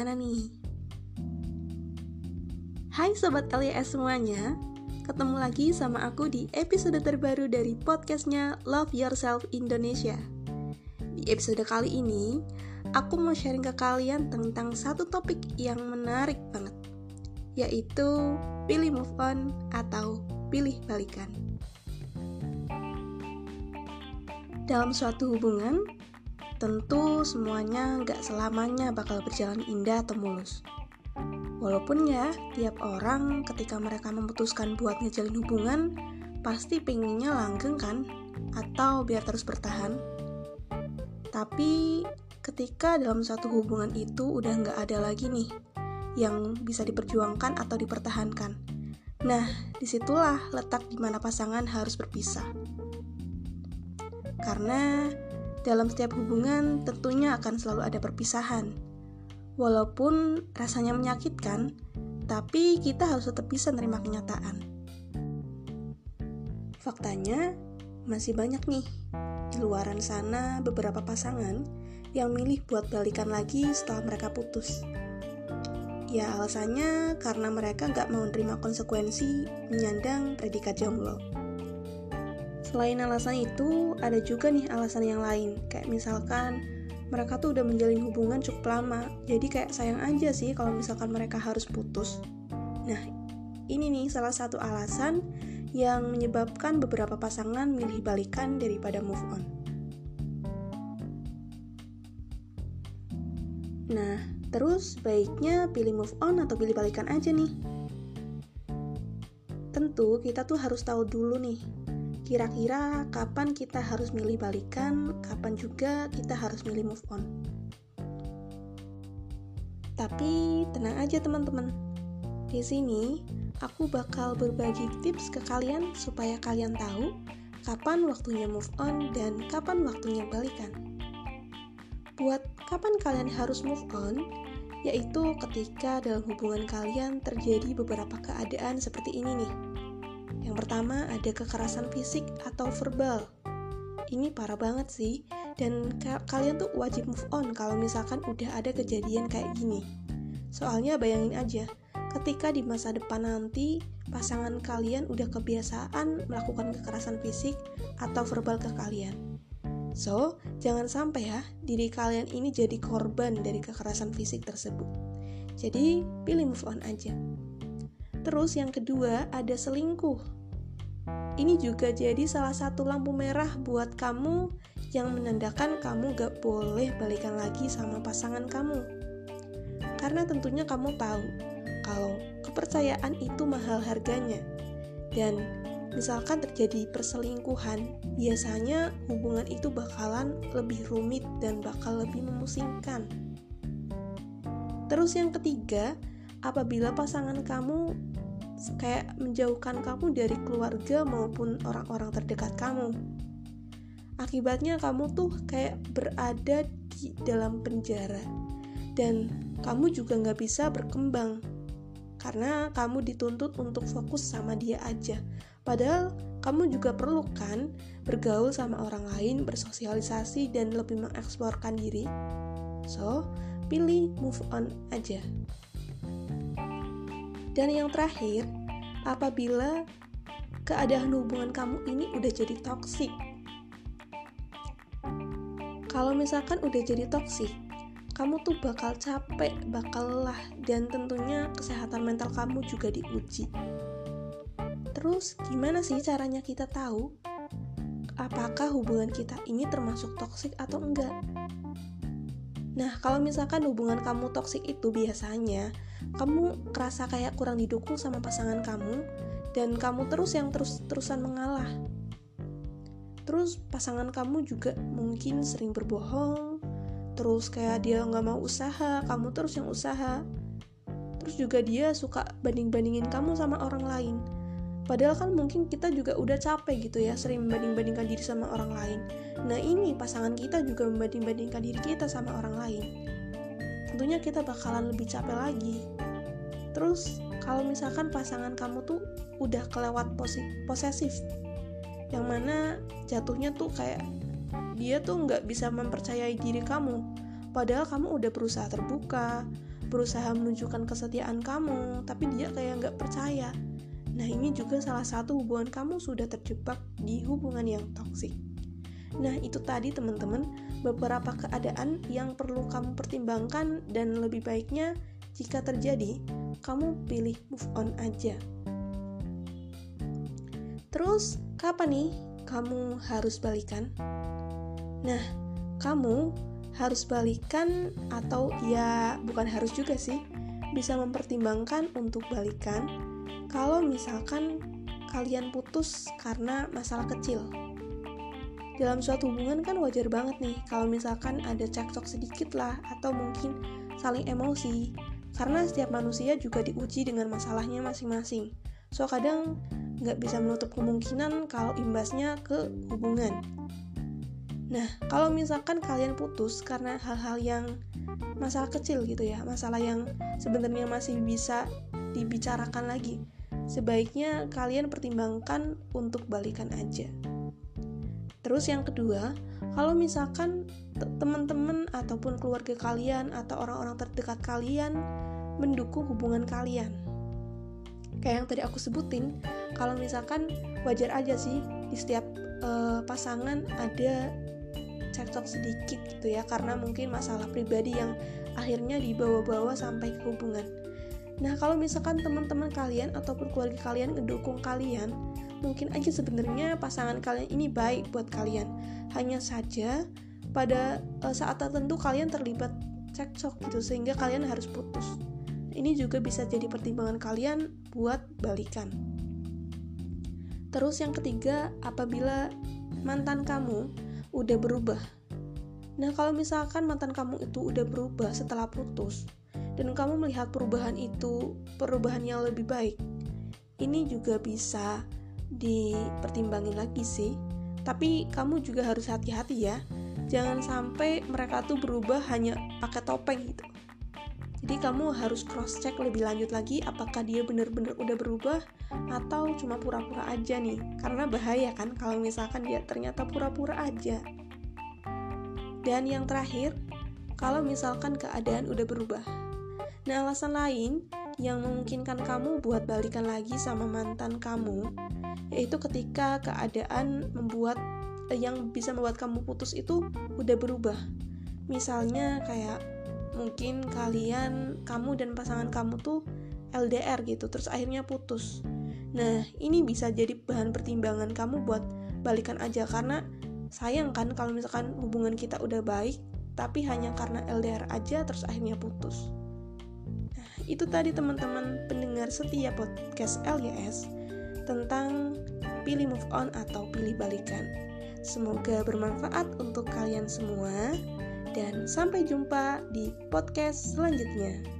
gimana nih? Hai Sobat LYS semuanya Ketemu lagi sama aku di episode terbaru dari podcastnya Love Yourself Indonesia Di episode kali ini, aku mau sharing ke kalian tentang satu topik yang menarik banget Yaitu pilih move on atau pilih balikan Dalam suatu hubungan, tentu semuanya nggak selamanya bakal berjalan indah atau mulus Walaupun ya, tiap orang ketika mereka memutuskan buat ngejalin hubungan, pasti pengennya langgeng kan? Atau biar terus bertahan. Tapi ketika dalam satu hubungan itu udah nggak ada lagi nih yang bisa diperjuangkan atau dipertahankan. Nah, di situlah letak di mana pasangan harus berpisah. Karena dalam setiap hubungan tentunya akan selalu ada perpisahan Walaupun rasanya menyakitkan, tapi kita harus tetap bisa menerima kenyataan. Faktanya, masih banyak nih di luaran sana beberapa pasangan yang milih buat balikan lagi setelah mereka putus. Ya alasannya karena mereka nggak mau menerima konsekuensi menyandang predikat jomblo. Selain alasan itu, ada juga nih alasan yang lain, kayak misalkan mereka tuh udah menjalin hubungan cukup lama. Jadi kayak sayang aja sih kalau misalkan mereka harus putus. Nah ini nih salah satu alasan yang menyebabkan beberapa pasangan milih balikan daripada move on. Nah terus baiknya pilih move on atau pilih balikan aja nih? Tentu kita tuh harus tahu dulu nih kira-kira kapan kita harus milih balikan, kapan juga kita harus milih move on. Tapi tenang aja teman-teman. Di sini aku bakal berbagi tips ke kalian supaya kalian tahu kapan waktunya move on dan kapan waktunya balikan. Buat kapan kalian harus move on, yaitu ketika dalam hubungan kalian terjadi beberapa keadaan seperti ini nih yang pertama ada kekerasan fisik atau verbal. Ini parah banget sih, dan ka kalian tuh wajib move on kalau misalkan udah ada kejadian kayak gini. Soalnya bayangin aja, ketika di masa depan nanti pasangan kalian udah kebiasaan melakukan kekerasan fisik atau verbal ke kalian. So, jangan sampai ya diri kalian ini jadi korban dari kekerasan fisik tersebut. Jadi, pilih move on aja. Terus yang kedua ada selingkuh ini juga jadi salah satu lampu merah buat kamu yang menandakan kamu gak boleh balikan lagi sama pasangan kamu. Karena tentunya kamu tahu kalau kepercayaan itu mahal harganya. Dan misalkan terjadi perselingkuhan, biasanya hubungan itu bakalan lebih rumit dan bakal lebih memusingkan. Terus yang ketiga, apabila pasangan kamu kayak menjauhkan kamu dari keluarga maupun orang-orang terdekat kamu. Akibatnya kamu tuh kayak berada di dalam penjara dan kamu juga nggak bisa berkembang karena kamu dituntut untuk fokus sama dia aja. Padahal kamu juga perlu kan bergaul sama orang lain, bersosialisasi dan lebih mengeksplorkan diri. So, pilih move on aja. Dan yang terakhir, apabila keadaan hubungan kamu ini udah jadi toksik. Kalau misalkan udah jadi toksik, kamu tuh bakal capek, bakal lelah, dan tentunya kesehatan mental kamu juga diuji. Terus, gimana sih caranya kita tahu apakah hubungan kita ini termasuk toksik atau enggak? Nah, kalau misalkan hubungan kamu toksik itu biasanya kamu kerasa kayak kurang didukung sama pasangan kamu dan kamu terus yang terus-terusan mengalah. Terus pasangan kamu juga mungkin sering berbohong, terus kayak dia nggak mau usaha, kamu terus yang usaha. Terus juga dia suka banding-bandingin kamu sama orang lain. Padahal kan mungkin kita juga udah capek gitu ya, sering membanding-bandingkan diri sama orang lain. Nah ini pasangan kita juga membanding-bandingkan diri kita sama orang lain tentunya kita bakalan lebih capek lagi terus kalau misalkan pasangan kamu tuh udah kelewat posesif yang mana jatuhnya tuh kayak dia tuh nggak bisa mempercayai diri kamu padahal kamu udah berusaha terbuka berusaha menunjukkan kesetiaan kamu, tapi dia kayak nggak percaya. Nah, ini juga salah satu hubungan kamu sudah terjebak di hubungan yang toksik. Nah, itu tadi teman-teman, beberapa keadaan yang perlu kamu pertimbangkan dan lebih baiknya jika terjadi, kamu pilih move on aja. Terus, kapan nih kamu harus balikan? Nah, kamu harus balikan atau ya bukan harus juga sih, bisa mempertimbangkan untuk balikan kalau misalkan kalian putus karena masalah kecil. Dalam suatu hubungan kan wajar banget nih kalau misalkan ada cekcok sedikit lah atau mungkin saling emosi karena setiap manusia juga diuji dengan masalahnya masing-masing. So kadang nggak bisa menutup kemungkinan kalau imbasnya ke hubungan. Nah, kalau misalkan kalian putus karena hal-hal yang masalah kecil gitu ya, masalah yang sebenarnya masih bisa dibicarakan lagi, sebaiknya kalian pertimbangkan untuk balikan aja. Terus yang kedua, kalau misalkan teman-teman ataupun keluarga kalian atau orang-orang terdekat kalian mendukung hubungan kalian, kayak yang tadi aku sebutin kalau misalkan wajar aja sih di setiap uh, pasangan ada cekcok sedikit gitu ya karena mungkin masalah pribadi yang akhirnya dibawa-bawa sampai ke hubungan nah kalau misalkan teman-teman kalian ataupun keluarga kalian ngedukung kalian mungkin aja sebenarnya pasangan kalian ini baik buat kalian hanya saja pada uh, saat tertentu kalian terlibat cekcok gitu sehingga kalian harus putus ini juga bisa jadi pertimbangan kalian buat balikan. Terus yang ketiga, apabila mantan kamu udah berubah. Nah, kalau misalkan mantan kamu itu udah berubah setelah putus dan kamu melihat perubahan itu perubahan yang lebih baik, ini juga bisa dipertimbangin lagi sih. Tapi kamu juga harus hati-hati ya. Jangan sampai mereka tuh berubah hanya pakai topeng gitu. Jadi kamu harus cross check lebih lanjut lagi apakah dia benar-benar udah berubah atau cuma pura-pura aja nih. Karena bahaya kan kalau misalkan dia ternyata pura-pura aja. Dan yang terakhir, kalau misalkan keadaan udah berubah. Nah, alasan lain yang memungkinkan kamu buat balikan lagi sama mantan kamu yaitu ketika keadaan membuat eh, yang bisa membuat kamu putus itu udah berubah. Misalnya kayak mungkin kalian kamu dan pasangan kamu tuh LDR gitu terus akhirnya putus nah ini bisa jadi bahan pertimbangan kamu buat balikan aja karena sayang kan kalau misalkan hubungan kita udah baik tapi hanya karena LDR aja terus akhirnya putus itu tadi teman-teman pendengar setia podcast LYS tentang pilih move on atau pilih balikan Semoga bermanfaat untuk kalian semua dan sampai jumpa di podcast selanjutnya.